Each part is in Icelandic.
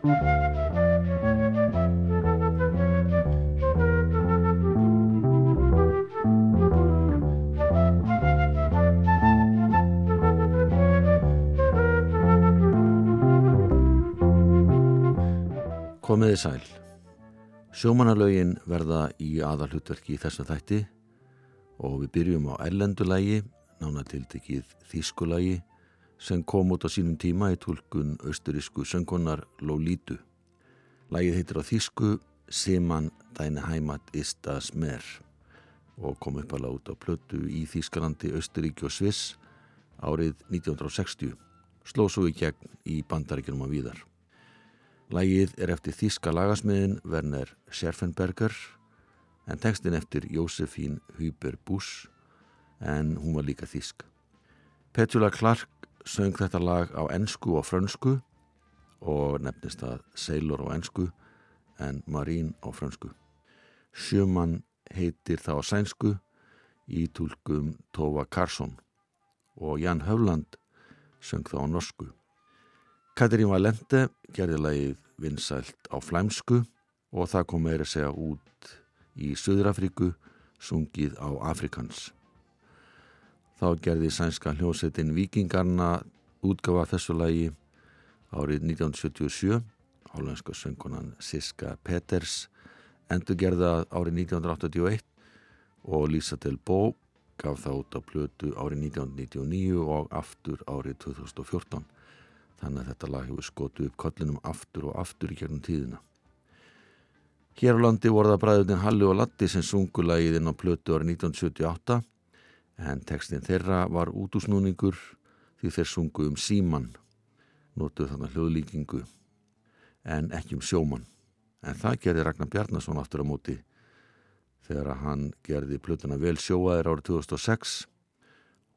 Komiði sæl. Sjómanalögin verða í aðalhutverki í þessu þætti og við byrjum á ellendulægi, nánatiltekið þýskulægi sem kom út á sínum tíma í tólkun austurísku söngkonar Lolítu. Lægið heitir á þýsku Seman Deine Heimat ist das Meer og kom upp alveg út á plötu í Þýskalandi, Austuríki og Sviss árið 1960. Sló svo í gegn í bandaríkjum á víðar. Lægið er eftir þíska lagasmiðin Werner Scherfenberger en tekstin eftir Jósefín Huber Buss en hún var líka þísk. Petula Clark söng þetta lag á ennsku og frönsku og nefnist það Sailor á ennsku en Marín á frönsku. Sjöman heitir það á sænsku í tólkum Tova Karsson og Jan Höfland söng það á norsku. Katrín Valente gerði lagið vinsælt á flæmsku og það kom meira að segja út í Suðrafríku sungið á Afrikans. Þá gerði sænska hljósetin Vikingarna útgafa þessu lagi árið 1977 álenska söngunan Siska Peters endur gerða árið 1981 og Lisa Del Bo gaf það út á plötu árið 1999 og aftur árið 2014 þannig að þetta lag hefur skotu upp kollinum aftur og aftur í gegnum tíðina. Hér á landi voru það bræðutin Halli og Latti sem sungu lagið inn á plötu árið 1978 en tekstin þeirra var útúsnúningur því þeir sungu um síman, notuð þannig hljóðlíkingu en ekki um sjóman. En það gerði Ragnar Bjarnason aftur á móti þegar hann gerði plötuna vel sjóaðir árið 2006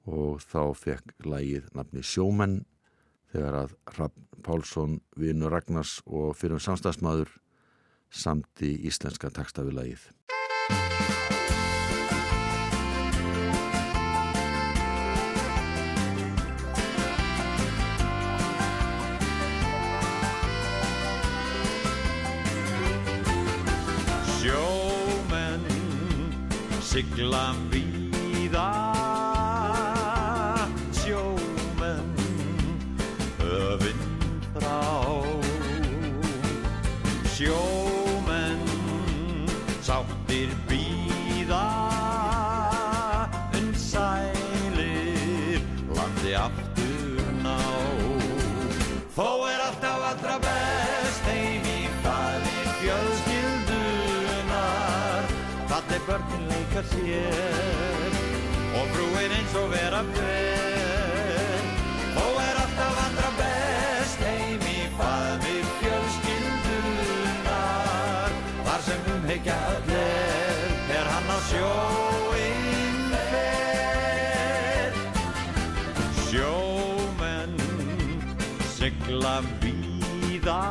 og þá fekk lagið nafni Sjómenn þegar að Rapp Pálsson, vinnu Ragnars og fyrir um samstagsmaður samt í íslenska takstafilagið. Sigla víða börnin leika sér. Og frúin eins og vera ber. Og er alltaf andra best heim í faðmi fjölskyldunar. Þar sem umheikja allir er hann á sjóinn fer. Sjómenn sigla víða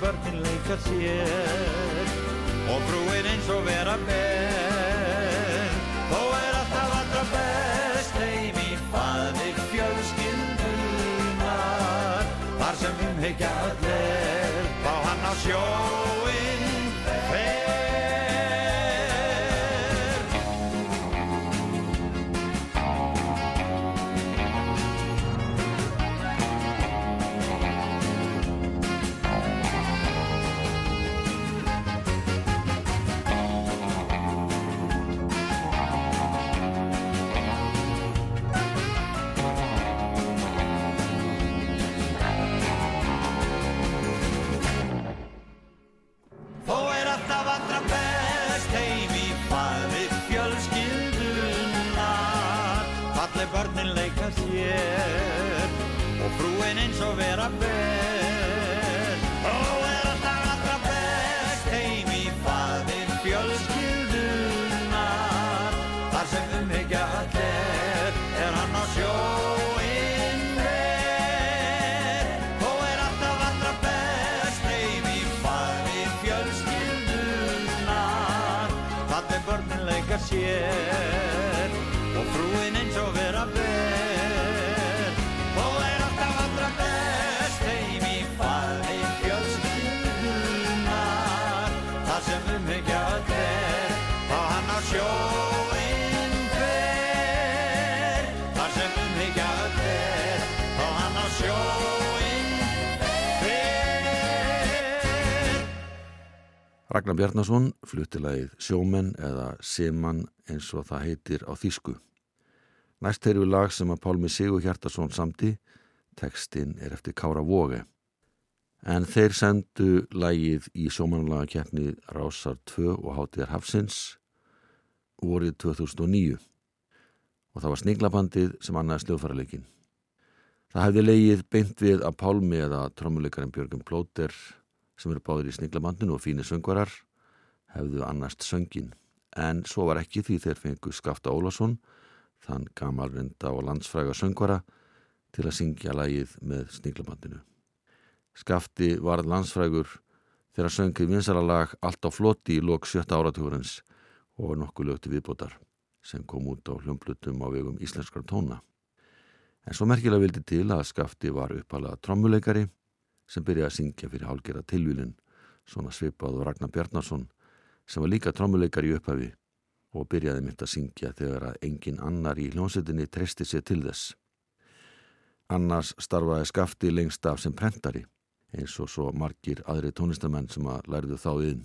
börnin leika sér og frúin eins og vera ber Þó er alltaf allra best heim í faði fjölskyldunar Þar sem umheikja allir Fá hann á sjóinn Bjarnason flutti lagið Sjómenn eða Seman eins og það heitir á þýsku. Næst erum við lag sem að Pálmi Sigur Hjartason samti, tekstinn er eftir Kára Vóge. En þeir sendu lagið í sjómanlaga keppni Rásar 2 og Hátíðar Hafsins vorið 2009 og það var sniglabandið sem annaði sljóðfærarleikin. Það hefði leigið beint við að Pálmi eða trommuleikarinn Björgum Plóter sem eru báðir í sniglabandinu og fínir söngvarar hefðu annast söngin. En svo var ekki því þeir fengu Skafta Ólásson, þann gamalrinda og landsfræga söngvara, til að syngja lagið með sniglabandinu. Skafti var landsfrægur þegar söngið vinsara lag allt á floti í lok sjötta áratúrens og nokkuð lögti viðbótar sem kom út á hljómblutum á vegum íslenskar tóna. En svo merkilega vildi til að Skafti var uppalega trommuleikari sem byrjaði að syngja fyrir hálgera tilvílin, svona svipað og Ragnar Bjarnason sem var líka trommuleikari í upphafi og byrjaði mynd að syngja þegar að engin annar í hljónsetinni treysti sér til þess. Annars starfaði Skafti lengst af sem prentari eins og svo margir aðri tónistamenn sem að lærðu þá inn.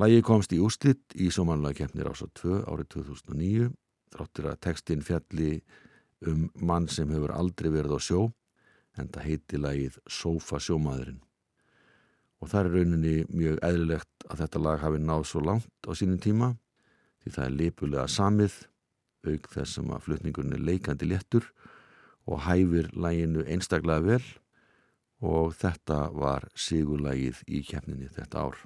Lægi komst í úslitt í sómanlega keppnir ása 2 árið 2009 þráttir að textin fjalli um mann sem hefur aldrei verið á sjó en það heiti lægið Sofa sjómaðurinn. Og það er rauninni mjög eðlilegt að þetta lag hafi náð svo langt á sínum tíma því það er lipulega samið auk þess sem að flutningurinn er leikandi léttur og hæfir læginu einstaklega vel og þetta var sigurlægið í keppninni þetta ár.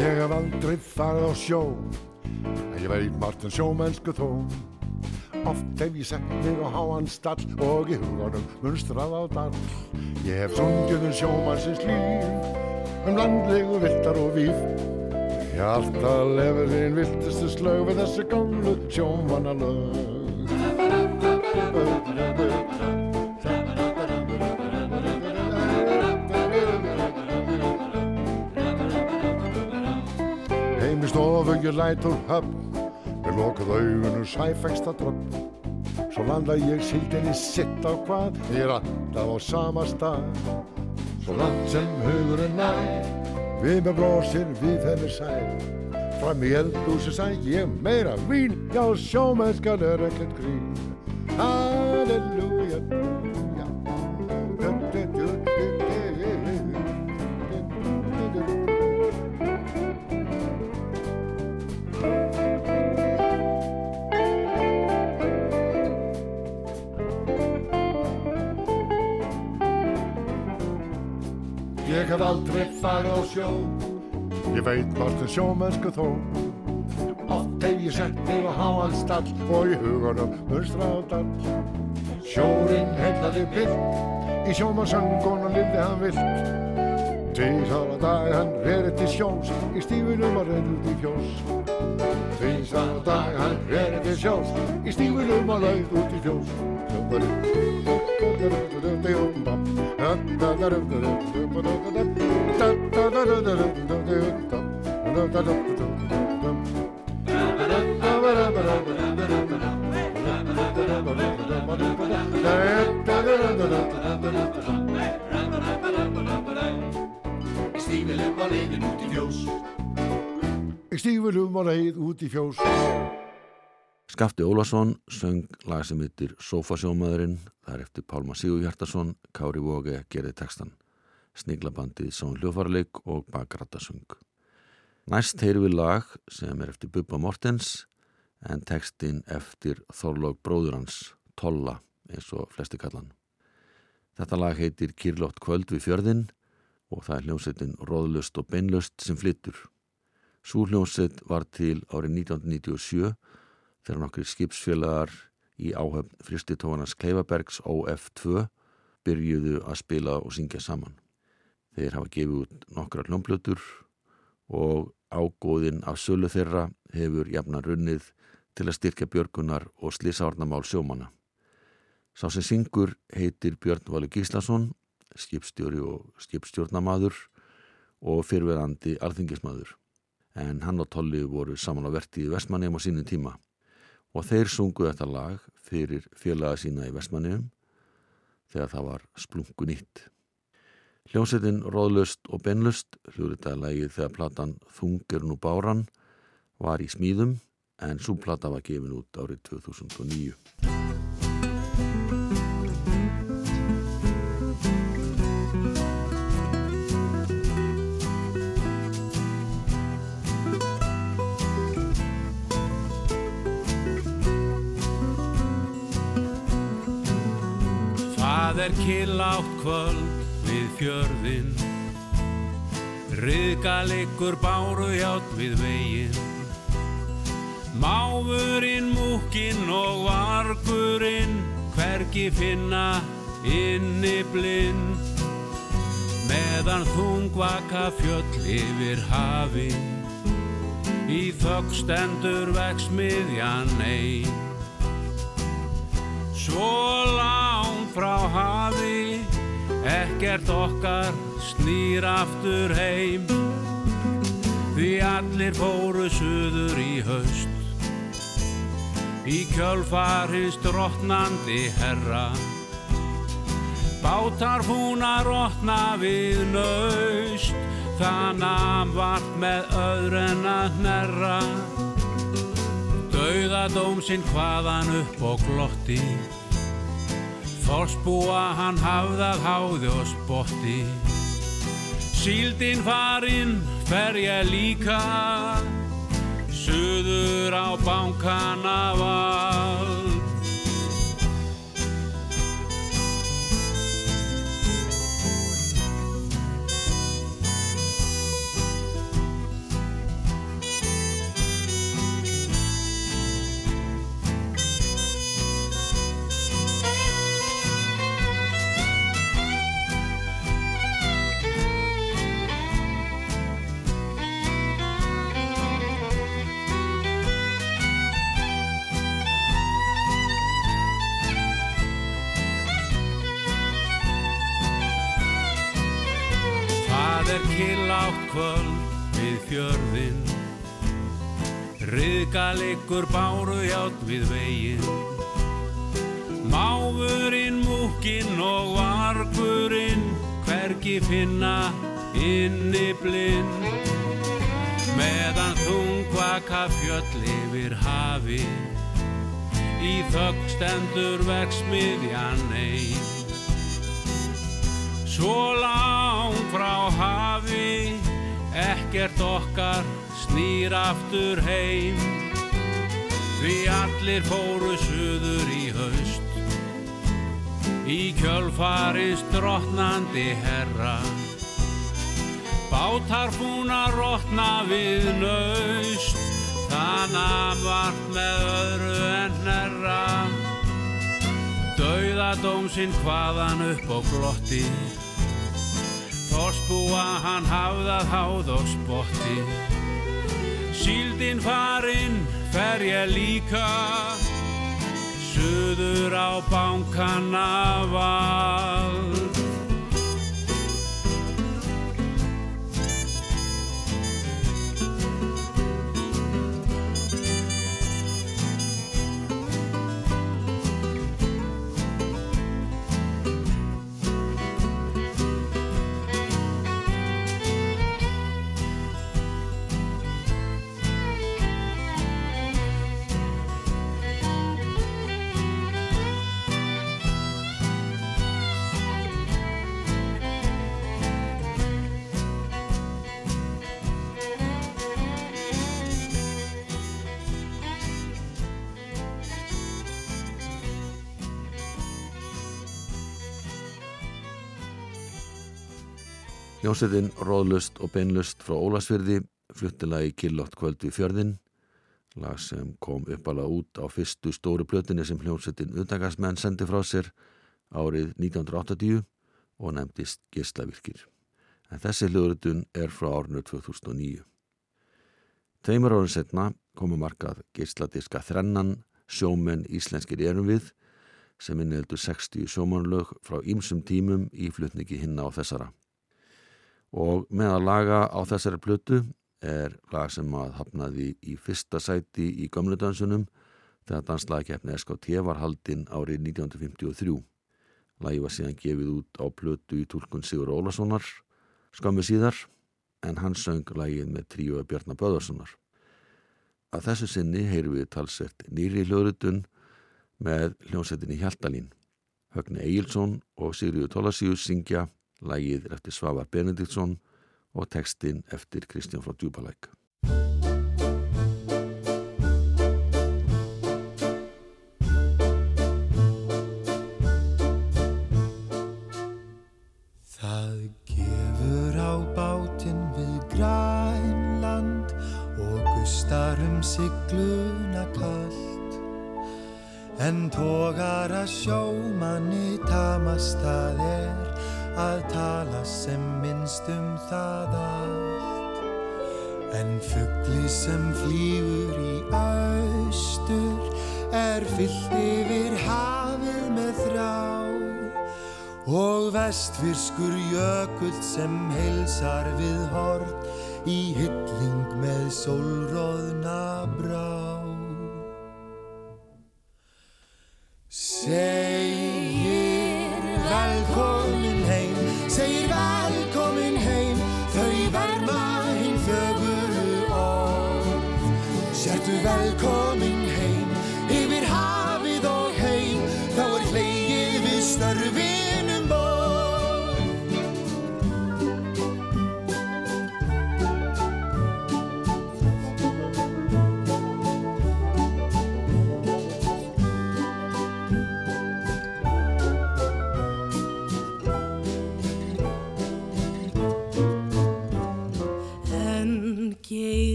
Ég hef aldrei farið á sjó ég veit margt en sjómennsku þó Oft hef ég sett mig á háan stall Og í huganum munstrað á dall. Ég hef sungið um sjómannsins líf Um landlegu viltar og víf. Ég alltaf lefið þín viltustu slög Við þessu gamlu sjómannalög stofu ég læt úr höfn Við lokað augunum sæfengsta dröfn Svo landa ég síldinni sitt á hvað Ég er alltaf á sama stað. Svo langt sem hugurinn nær Við með brósir við henni sæl Fram í eldhúsi sæ ég meira vín Já sjómennskan er ekkert grín. Halleluja veit margt en sjómennsku þó. Oft hef ég sett mig á háan stall Og í hugunum munstra á dall. Sjórin heillaði vilt Í sjómannsöngunum lifði hann vilt. Tvísar á dag hann verið til sjós Í stífunum og reynd út í fjós. Tvísar á dag hann verið til sjós Í stífunum og reynd út í fjós. Stífilum var leiðin út í fjós Í stífunum Skafti Ólason söng lag sem heitir Sofasjómaðurinn, það er eftir Pálma Sigur Hjartason, Kári Vóge gerði textan, Sniglabandið Són hljófarleik og Bakrattasung. Næst heyru við lag sem er eftir Bubba Mortens en textin eftir Þorlók bróður hans, Tolla, eins og flesti kallan. Þetta lag heitir Kirlótt kvöld við fjörðin og það er hljómsveitin Róðlust og Beinlust sem flyttur. Sú hljómsveit var til árið 1997 þegar nokkri skipsfélagar í áhöfn fristitóðanars Kleifabergs OF2 byrjuðu að spila og syngja saman. Þeir hafa gefið út nokkra hljómblutur og ágóðin af sölu þeirra hefur jafna runnið til að styrkja björgunar og slísárnamál sjómana. Sá sem syngur heitir Björn Valur Gíslason, skipstjóri og skipstjórnamaður og fyrverandi alþingismadur. En hann og Tolli voru saman á verti í Vestmannheim á sínum tíma og þeir sungu þetta lag fyrir félaga sína í Vestmannheim þegar það var splungu nýtt. Hljómsettin Róðlust og Benlust, hljóðritaði lægið þegar platan Þungir nú báran, var í smíðum en svo plata var gefin út árið 2009. er killátt kvöld við fjörðin Riðgaleikur báru hjátt við veginn. Máfurinn, múkinn og vargurinn hvergi finna inni blind. Meðan þungvaka fjöll yfir hafi í þögg stendur veksmiðjan ein Svo lán frá hafi ekkert okkar snýr aftur heim. Því allir fóru suður í haust. Í kjölfar hins drottnandi herra. Bátar fúna rótna við naust, þannig vart með öðru en að hnerra. Dauðadómsinn hvaðan upp og glotti, Þorsbúa hann hafðað háði og spotti. Síldinn farinn fer ég líka, Suður á bankana vald kvöld við fjörðin Riðgaleikur báru hjátt við vegin Máfurinn, múkinn og vargurinn hvergi finna inni blind. Meðan þungvaka fjöll yfir hafi í þögg stendur verksmiðjan einn Svo lang frá hafi, ekkert okkar snýr aftur heim. Því allir fóru suður í haust, í kjölfarins drotnandi herra. Bátar fúna rótna við naust, þannig vart með öðru en herra. Dauðadómsinn hvaðan upp á glotti Þorsbúa hann hafðað háð og spotti. Síldinn farinn fer ég líka. Suður á bankana vald Hljómsveitin Róðlust og Beinlust frá Ólasfyrði fluttilagi Killott kvöld við fjörðin lag sem kom uppalega út á fyrstu stóru plötinni sem hljómsettin undangarsmenn sendi frá sér árið 1980 og nefndist Gislavirkir. En þessi hljóðrutun er frá árinu 2009. Tveimur árið setna komu markað gisladiska þrennan sjómenn íslenskir erum við sem innheldur 60 sjómanlög frá ýmsum tímum í flutningi hinna á þessara. Og með að laga á þessari plötu er lag sem að hafnaði í fyrsta sæti í gamludansunum þegar danslagkeppni SKT var haldinn árið 1953. Lagi var síðan gefið út á plötu í tólkun Sigur Ólasonar skammi síðar en hann söng lagið með tríu Bjarnar Böðarssonar. Að þessu sinni heyru við talsett nýri hljóðrutun með hljómsettinni Hjaltalín. Högni Egilson og Sigriður Tólasíus syngja lagið eftir Svavar Benediktsson og textin eftir Kristján frá Djúbalæk. Það gefur á bátinn við grænland og gustar um sigluna kallt en tógar að sjómanni tamast það er að tala sem minnst um það allt. En fuggli sem flýgur í austur er fyllt yfir hafið með þrá. Og vestfirskur jökull sem heilsar við hort í hylling með sólróðna brá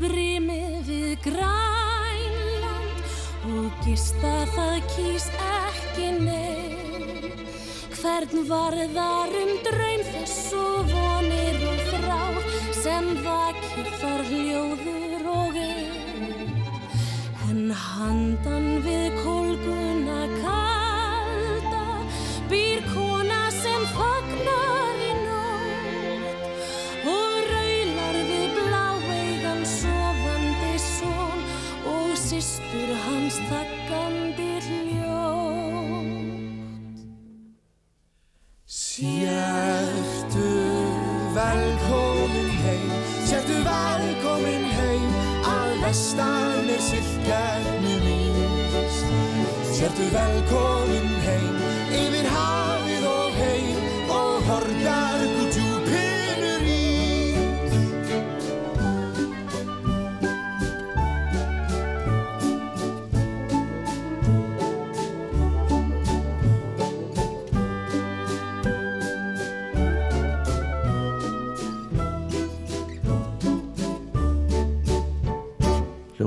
brimið við grænland og gista það kýs ekki neinn. Hvern varðar um draum þess og vonir og þrá sem vakir þar hljóður og einn. En handan við kólguna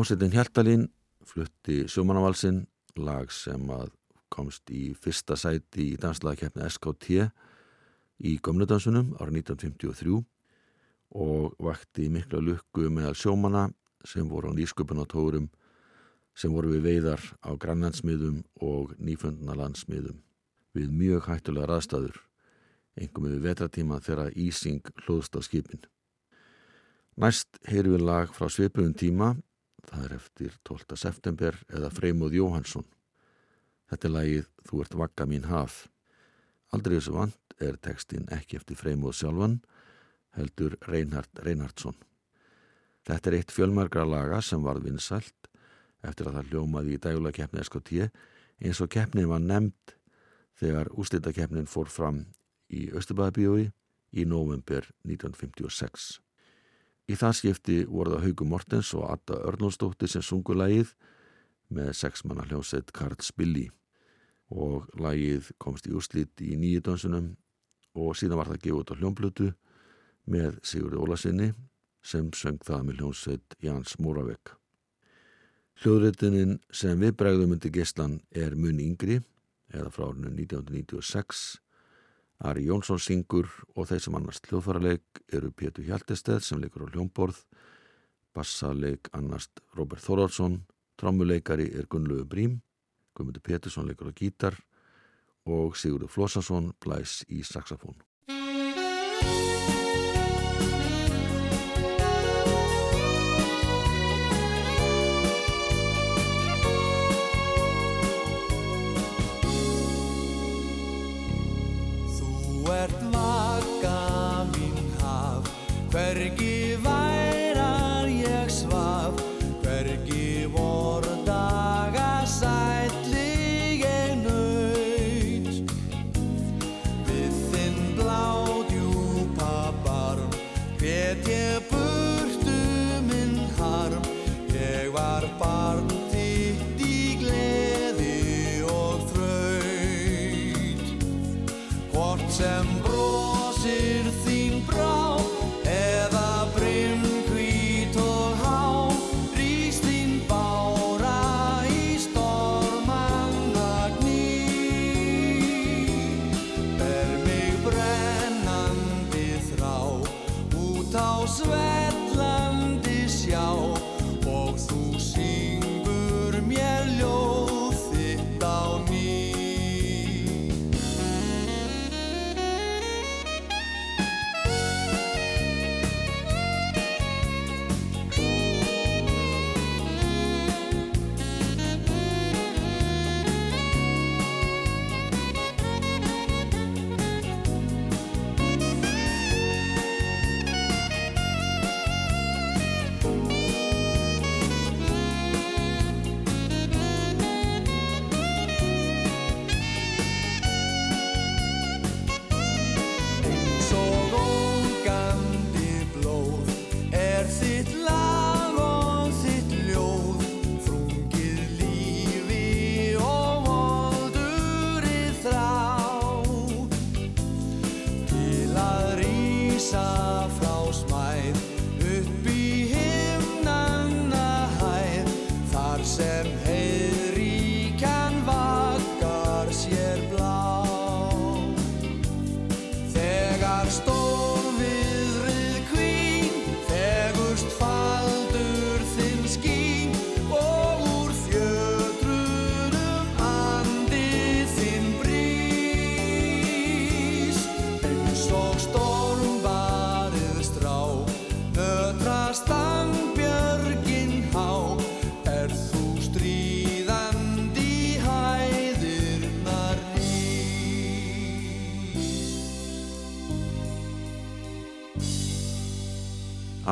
Hljómsveitin Hjaltalín flutti sjómanavalsinn, lag sem að komst í fyrsta sæti í danslagkeppni SKT í gömludansunum árið 1953 og vakti mikla lukku meðal sjómana sem voru á nýsköpunatórum sem voru við veiðar á grannlandsmiðum og nýfundna landsmiðum við mjög hættulega raðstæður, engum við vetratíma þegar Ísing hlóðst á skipin. Næst heyrum við lag frá svipuðum tíma Það er eftir 12. september eða Freymóð Jóhansson. Þetta er lagið Þú ert vakka mín haf. Aldrei þessu vant er textin ekki eftir Freymóð sjálfan, heldur Reinhard Reinhardsson. Þetta er eitt fjölmargra laga sem varð vinsælt eftir að það hljómaði í dægulega keppni SKT eins og keppnin var nefnd þegar úslitakeppnin fór fram í Östubæðabíói í november 1956. Í það skipti voru það Haugu Mortens og Atta Örnólsdóttir sem sungu lagið með sexmanna hljómsett Karl Spilli og lagið komst í úrslit í nýju dansunum og síðan var það gefið út á hljómblötu með Sigurði Ólasinni sem söng það með hljómsett Jans Múravegg. Hljóðritunin sem við bregðum undir geislan er mun yngri, eða frá árinu 1996. Ari Jónsson syngur og þeir sem annars hljóðfærarleik eru Pétur Hjaltesteð sem leikur á hljómborð, bassaleik annars Robert Þorálsson, trommuleikari er Gunnlegu Brím, Guðmundur Pétursson leikur á gítar og Sigurður Flossarsson blæs í saxofón.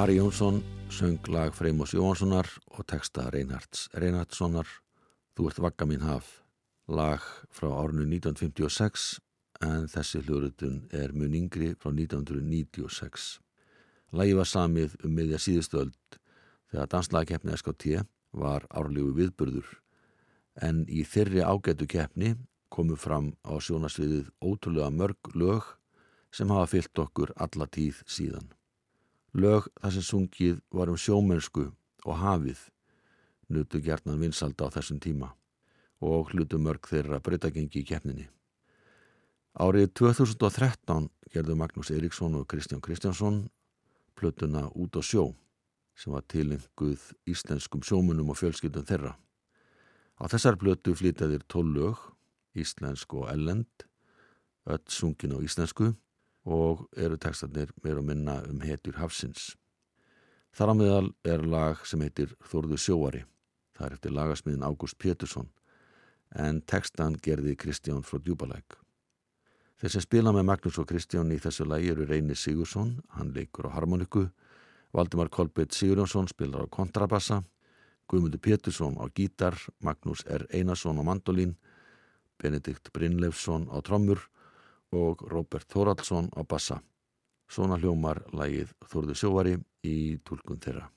Ari Jónsson söng lag Freymos Jónssonar og texta Reinhards Reinhardssonar. Þú ert vakka mín haf lag frá árinu 1956 en þessi hljóðrutun er mun yngri frá 1996 Lagi var samið um miðja síðustöld þegar danslagakeppni SKT var árlegu viðburður. En í þyrri ágætu keppni komu fram á sjónasviðið ótrúlega mörg lög sem hafa fyllt okkur alla tíð síðan Lög þar sem sungið var um sjómennsku og hafið nutu gertnan vinsalda á þessum tíma og hlutu mörg þeirra breytagengi í keppninni. Árið 2013 gerðu Magnús Eriksson og Kristján Kristjánsson plötuna Út á sjó sem var tilenguð íslenskum sjómunum og fjölskyldum þeirra. Á þessar plötu flytjaðir tól lög, íslensk og ellend, öll sungin á íslensku og eru textarnir meira að minna um hetjur hafsins. Þar á meðal er lag sem heitir Þorðu sjóari. Það er eftir lagasmiðin Ágúst Pétursson en textan gerði Kristján frá Djúbalæk. Þeir sem spila með Magnús og Kristján í þessu lagi eru Reynir Sigursson, hann leikur á harmoniku, Valdimar Kolbett Sigurjónsson spilar á kontrabassa, Guðmundur Pétursson á gítar, Magnús R. Einarsson á mandolín, Benedikt Brynleifsson á trommur og Robert Þóraldsson á bassa. Svona hljómar lægið Þorðu sjóari í tólkun þeirra.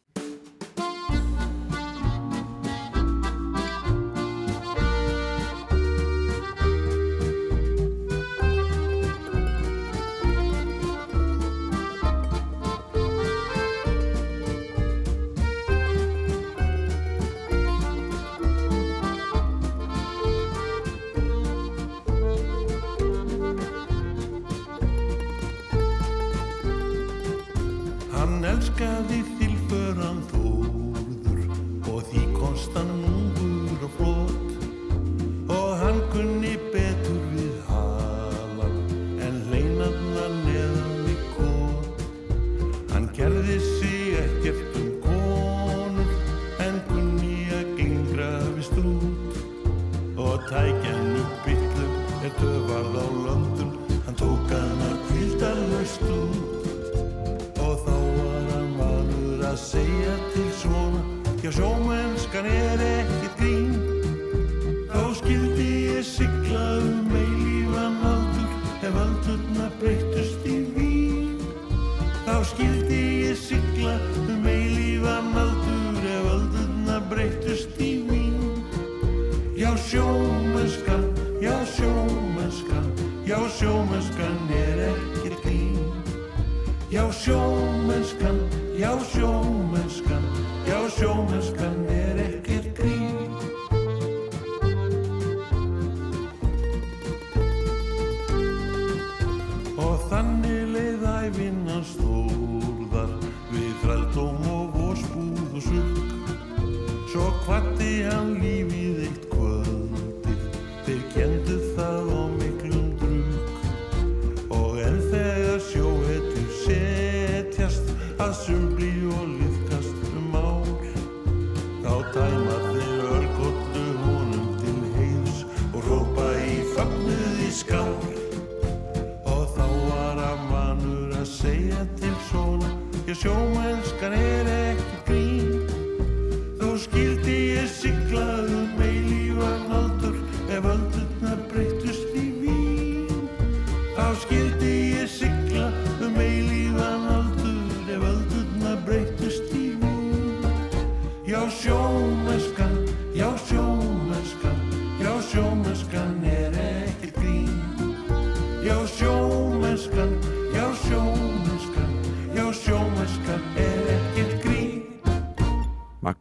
Svona,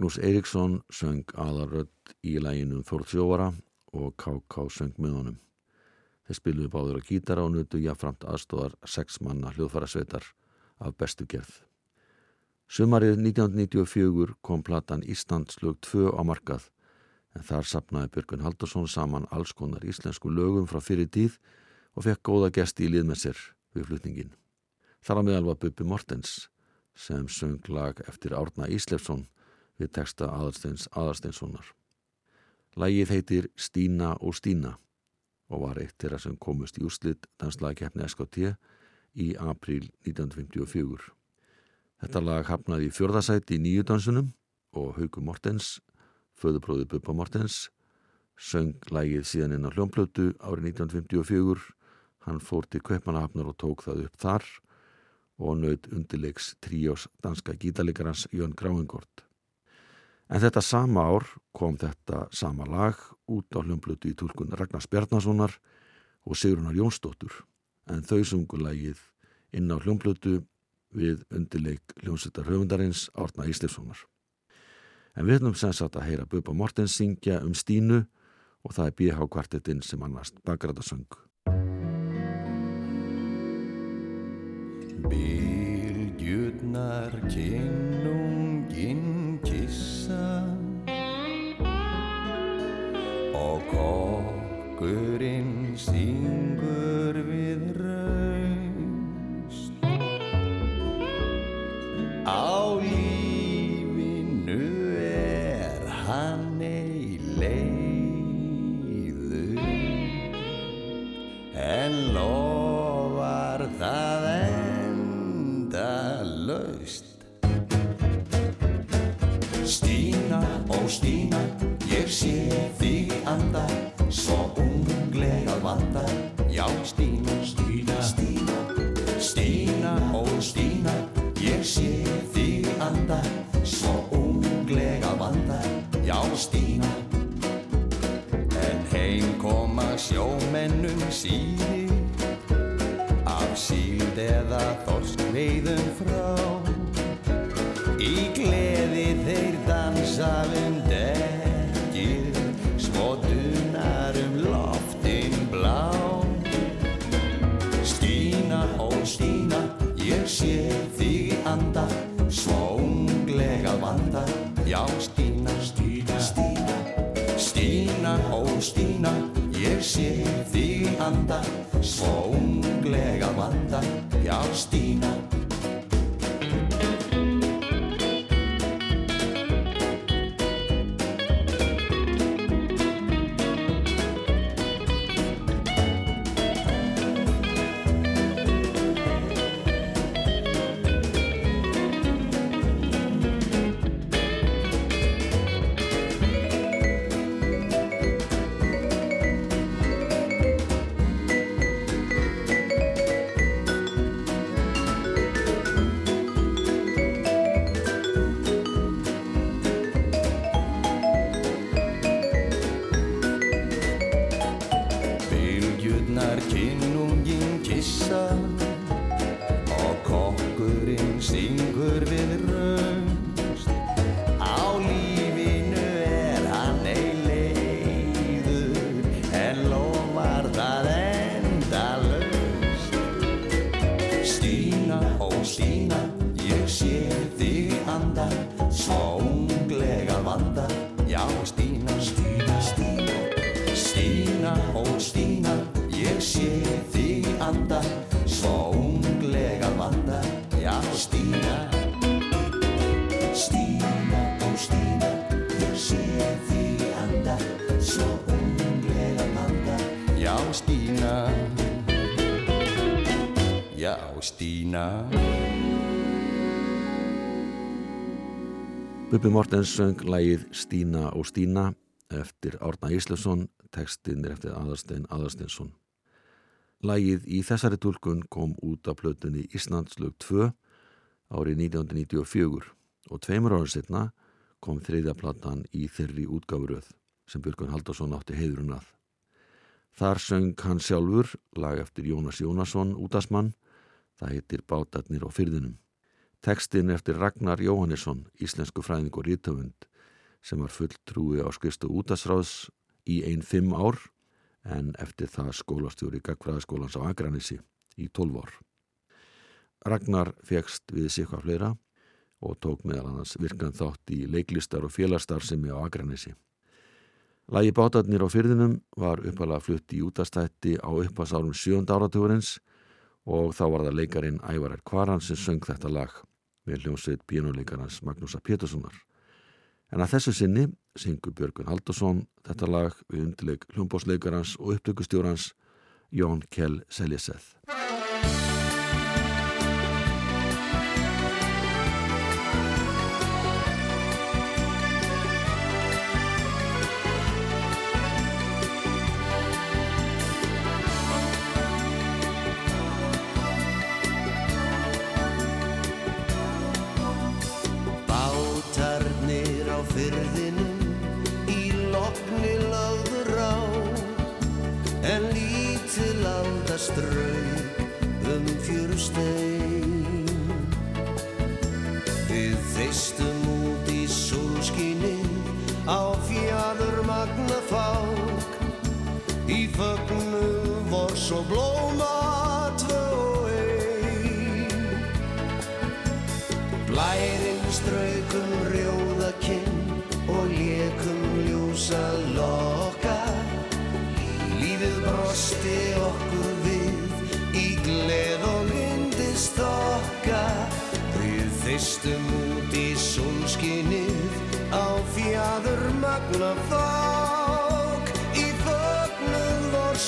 Magnús Eiríksson söng aðarödd í læginum Þórtsjóvara og K.K. söng með honum. Þeir spiluðu báður á gítara og nutu jáframt aðstóðar sex manna hljóðfærasveitar af bestu gerð. Sumarið 1994 kom platan Íslandslög 2 á markað en þar sapnaði Björgun Haldursson saman alls konar íslensku lögum frá fyrir tíð og fekk góða gesti í lið með sér við flutningin. Þar á meðal var Bubbi Mortens sem söng lag eftir Árna Íslefsson við texta Aðarsteins Aðarsteinssonar. Lægið heitir Stína og Stína og var eitt þeirra sem komust í úslit danslagkeppni SKT í april 1954. Þetta lag hafnaði í fjörðasæti í nýju dansunum og Hauku Mortens, föðubróði Bubba Mortens, söng lægið síðan inn á hljómplötu árið 1954. Hann fór til Kaupanahafnar og tók það upp þar og naut undirleiks tríós danska gítalikarans Jón Gráingort. En þetta sama ár kom þetta sama lag út á hljómblötu í tólkun Ragnars Bjarnasonar og Sigrunar Jónsdóttur en þau sungu lagið inn á hljómblötu við undirleik hljómsveitar höfundarins Árna Íslefssonar. En við höfum sem sagt að heyra Bubba Mortens syngja um Stínu og það er BH kvartetinn sem annast bakrætasöng. Bylgjurnar kinnunginn kissa og kokkurinn syngur við raust já Stína. En heim koma sjómennum síði af síld eða þorsk veiðum frá. Í gleði þeir dansa um dekkið svo dunar um loftin blá. Stína og Stína ég sé þig anda svo já Stína, Stína, sé þig anda, svo unglega vanda, já Stína. Svo unglega vanda, já Stína, Stína, Stína. Stína, ó Stína, ég sé þig anda, svo unglega vanda, já Stína. Stína, ó Stína, ég sé þig anda, svo unglega vanda, já Stína. Já Stína. Bubi Mortens söng lægið Stína og Stína eftir Árna Íslefsson, textin er eftir Aðarstein Aðarsteinsson. Lægið í þessari tólkun kom út af plötunni Íslandslög 2 árið 1994 og tveimur árið setna kom þriðja platan í þeirri útgáfuröð sem Björgun Haldarsson átti heiðrun að. Þar söng hann sjálfur lag eftir Jónas Jónasson útasmann, það heitir Bátarnir á fyrðinum. Tekstin eftir Ragnar Jóhannesson, íslensku fræðing og rítöfund sem var fulltrúi á skristu útasráðs í einn fimm ár en eftir það skólastjóri Gagfræðaskólans á Akranissi í 12 ár. Ragnar fegst við hvað fleira og tók meðal annars virkan þátt í leiklistar og félagsstarfsemi á Akranissi. Lægi bátarnir á fyrðinum var uppalega flutt í útastætti á uppasárum sjönda áratugurins og þá var það leikarin Ævarar Kvaran sem söng þetta lag með hljómsveit bíónuleikarans Magnúsa Péturssonar. En að þessu sinni syngur Björgun Haldursson þetta lag við undileik hljómbósleikarans og upptökustjórans Jón Kjell Seljeseth.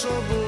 sobą.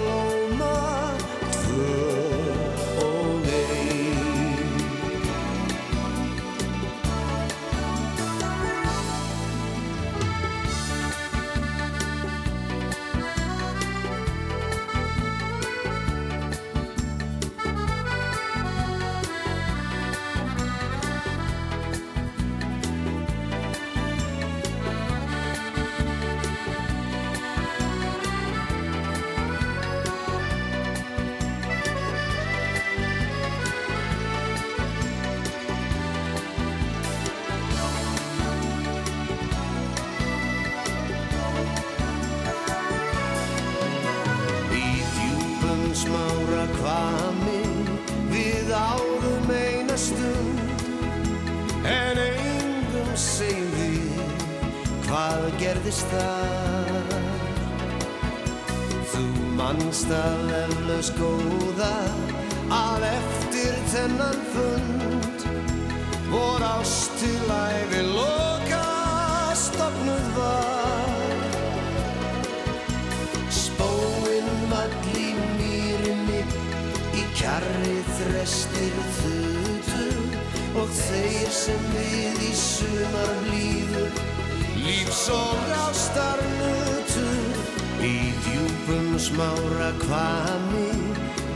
Í djúpum smára kvami.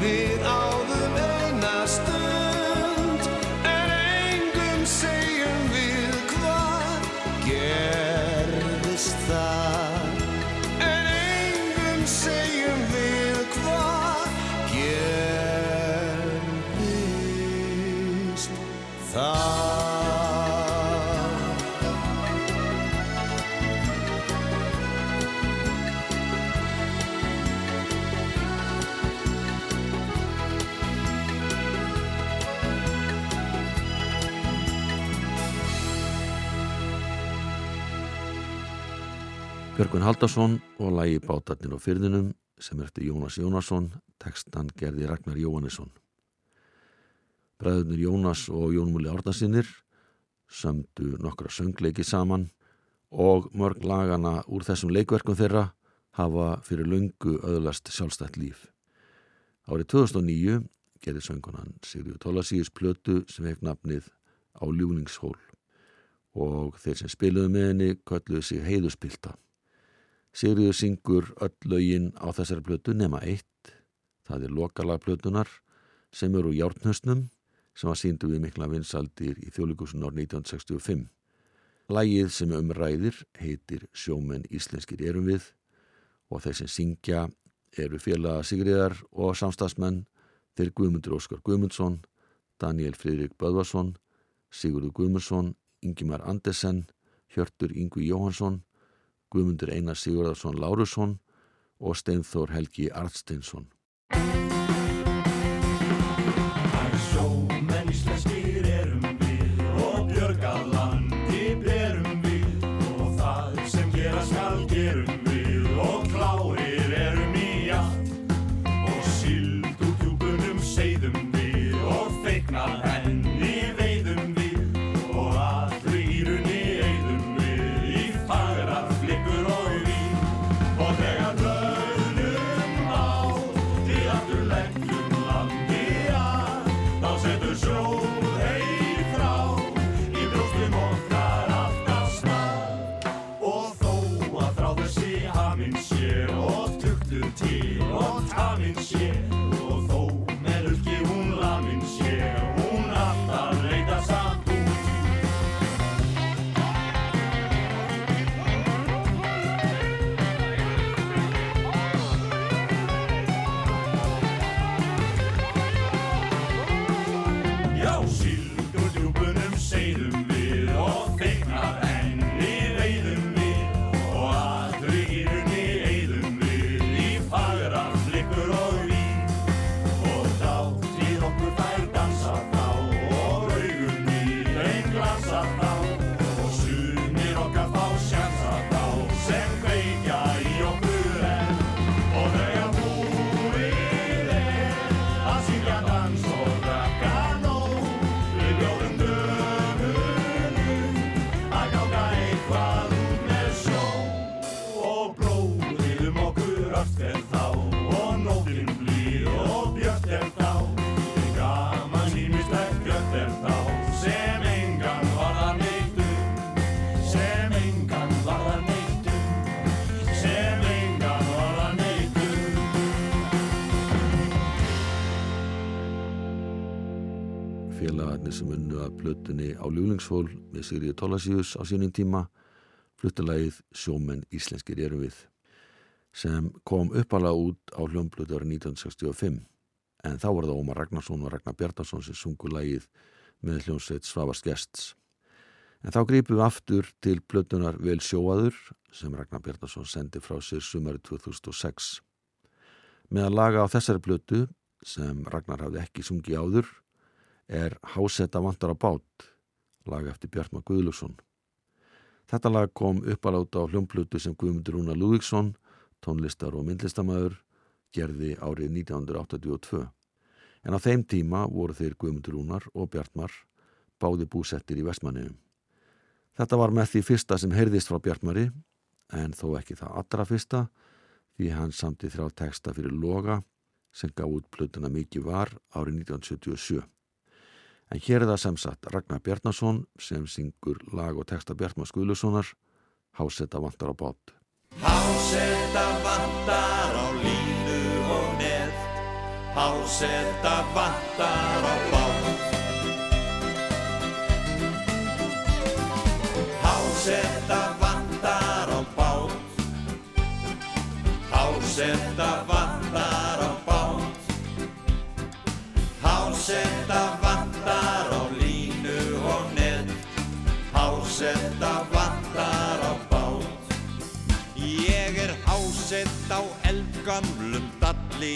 Við áðum eina Björgun Haldarsson og lægi Bátarnir á fyrðinum sem er eftir Jónas Jónasson, tekstan gerði Ragnar Jóhannesson. Bræðurnir Jónas og Jónmúli Árnasinnir sömdu nokkra söngleiki saman og mörg lagana úr þessum leikverkum þeirra hafa fyrir löngu öðlast sjálfstætt líf. Árið 2009 gerði söngunan Sigriður Tólasíus plötu sem hef nafnið á Ljúningshól og þeir sem spiluðu með henni kölluðu sig heiðuspilta. Sigriður syngur öll lögin á þessari plötu nema eitt, það er lokalagplötunar sem eru úr járnhöstnum sem var síndu við mikla vinsaldir í þjóðlíkusun ár 1965. Lægið sem umræðir heitir Sjómenn Íslenskir erum við og þeir sem syngja eru félaga Sigriðar og samstagsmenn þeir Guðmundur Óskar Guðmundsson, Daniel Fridrik Böðvarsson, Sigurður Guðmundsson, Ingimar Andesen, Hjörtur Yngvi Jóhansson, Guðmundur Einar Sigurðarsson Lárusson og Steinþór Helgi Arnsteinsson. Félagarnir sem unnu að plötunni á Ljúlingshól með Sigriði Tólasíus á sínum tíma fluttulægið Sjómenn Íslenskir erum við sem kom uppalega út á hljómblötu árið 1965 en þá var það Ómar Ragnarsson og Ragnar Bjartarsson sem sungu lægið með hljómsveit Svavars Gests. En þá grípum við aftur til plötunar Vel sjóaður sem Ragnar Bjartarsson sendi frá sér sumari 2006 með að laga á þessari plötu sem Ragnar hafði ekki sungið áður er Hásetta vantar á bát, lag eftir Bjartmar Guðlusson. Þetta lag kom uppaláta á hljómplutu sem Guðmundur Rúna Lúvíksson, tónlistar og myndlistamæður, gerði árið 1982. En á þeim tíma voru þeir Guðmundur Rúnar og Bjartmar báði búsettir í Vestmanniðum. Þetta var með því fyrsta sem heyrðist frá Bjartmari, en þó ekki það allra fyrsta, því hann samti þrjá teksta fyrir Loga sem gaf út plötuna mikið var árið 1977. En hér er það sem sagt Ragnar Bjarnason sem syngur lag og texta Bjartmar Skuðlussonar Hásetta vantar á bát. Hásetta vantar á línu og neð Hásetta vantar á bát. Hásetta vantar á bát. Hásetta vantar á bát. Hásetta vantar á eldgamlum dalli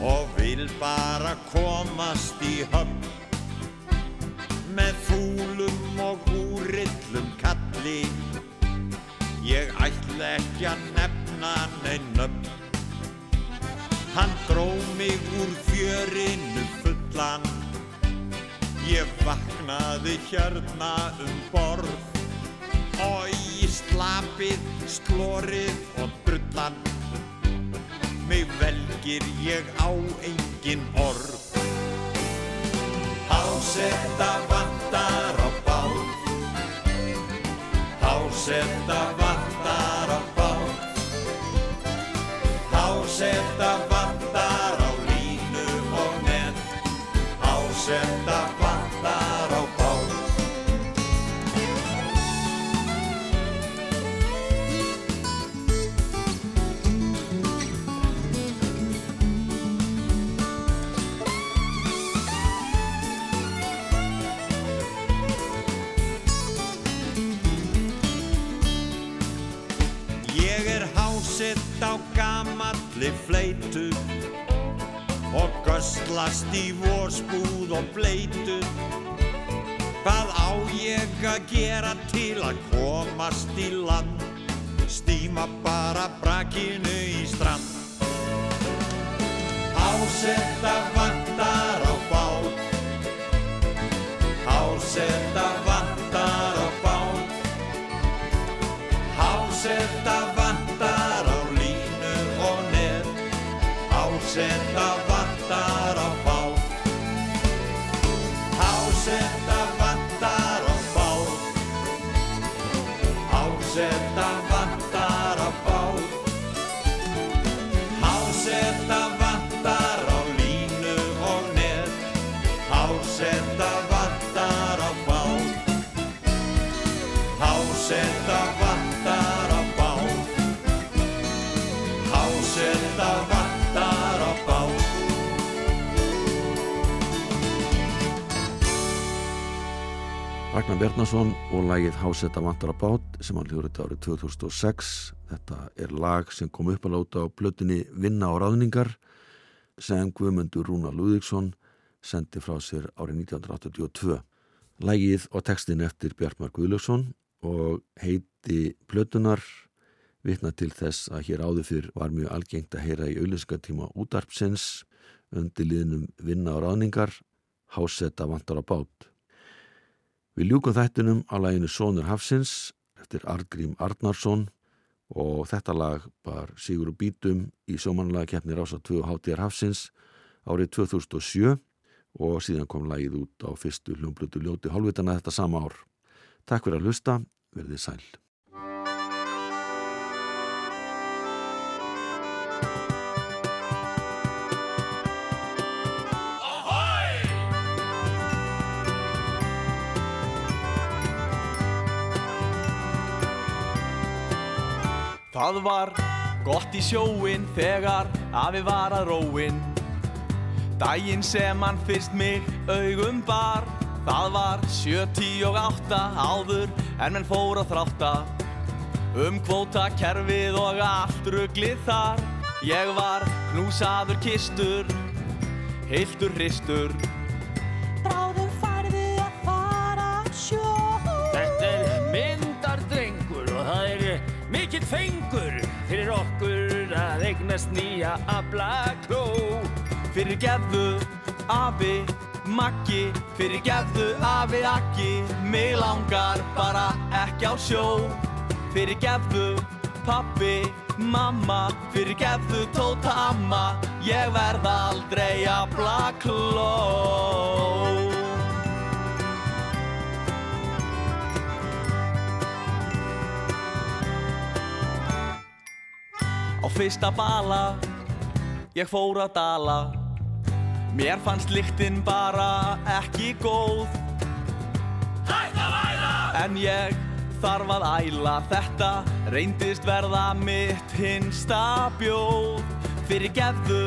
og vil bara komast í höfn með fúlum og úrillum kalli. Ég ætla ekki að nefna neinum hann dró mig úr fjörinu fullan. Ég vaknaði hérna um borð og í slapið, slórið og drullan mig velgir ég á engin orð. Hásetta vantar fleitu og göstlast í vorspúð og bleitu Hvað á ég að gera til að komast í land? Stíma bara brakinu í strand. Hásetta vantar á bát. Hásetta Bjarnason og lagið Hásetta vantar á bát sem hann hljóður árið 2006. Þetta er lag sem kom upp að láta á blötunni Vinna á ráðningar sem Guðmundur Rúnar Lúðíksson sendi frá sér árið 1982. Lagið og textin eftir Bjartmar Guðlöksson og heiti blötunar vitna til þess að hér áður fyrr var mjög algengt að heyra í auðlýsingatíma útarpsins undir liðnum Vinna á ráðningar Hásetta vantar á bát. Við ljúkum þættinum á læginu Sónur Hafsins eftir Argrím Arnarsson og þetta lag bar Sigur og Bítum í sjómanlagkeppni Rása 2 HTR Hafsins árið 2007 og síðan kom lagið út á fyrstu hljómblutu ljóti hálfvitana þetta sama ár. Takk fyrir að hlusta, verðið sæl. Það var gott í sjóin þegar afi var að róin Dægin sem hann fyrst mig augum bar Það var sjö, tíu og átta áður en menn fór að þrátta. Um kvóta kerfið og allt ruglið þar Ég var knúsaður kistur, heiltur hristur fengur fyrir okkur að eignast nýja ablakló Fyrir gefðu afi Maggi Fyrir gefðu afi Akki Mig langar bara ekki á sjó. Fyrir gefðu pappi Mamma Fyrir gefðu tóta amma Ég verð aldrei ablakló Á fyrsta bala. Ég fór að dala. Mér fannst lyktinn bara ekki góð. Hætt að væla! En ég þarf að æla. Þetta reyndist verða mitt hinsta bjóð. Fyrir gefðu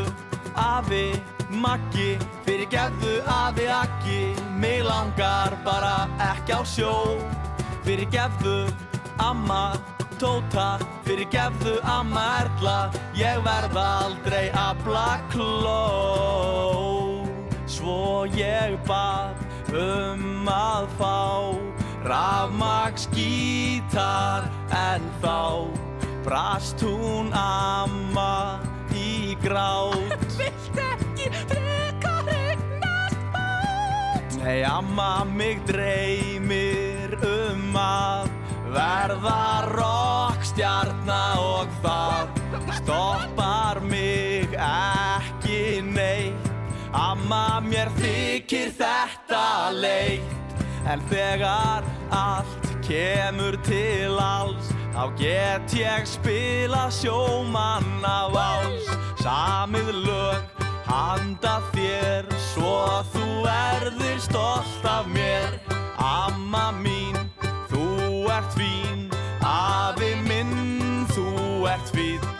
afi Maggi Fyrir gefðu afi Akki Mig langar bara ekki á sjó. Fyrir gefðu amma Tóta Fyrir gefðu amma Erla. Ég verð aldrei að blakló Svo ég bað um að fá Rafmagsgítar En þá brast hún amma í grát. Vilt ekki frekar eignast bát Nei, amma mig dreymir um að verða rockstjarna og það stoppar mig ekki neitt. Amma mér þykir þetta leitt. En þegar allt kemur til alls þá get ég spila sjómanna váls samið lög handa þér svo þú verður stolt af mér. Amma mín ert fín Afi minn, þú ert fín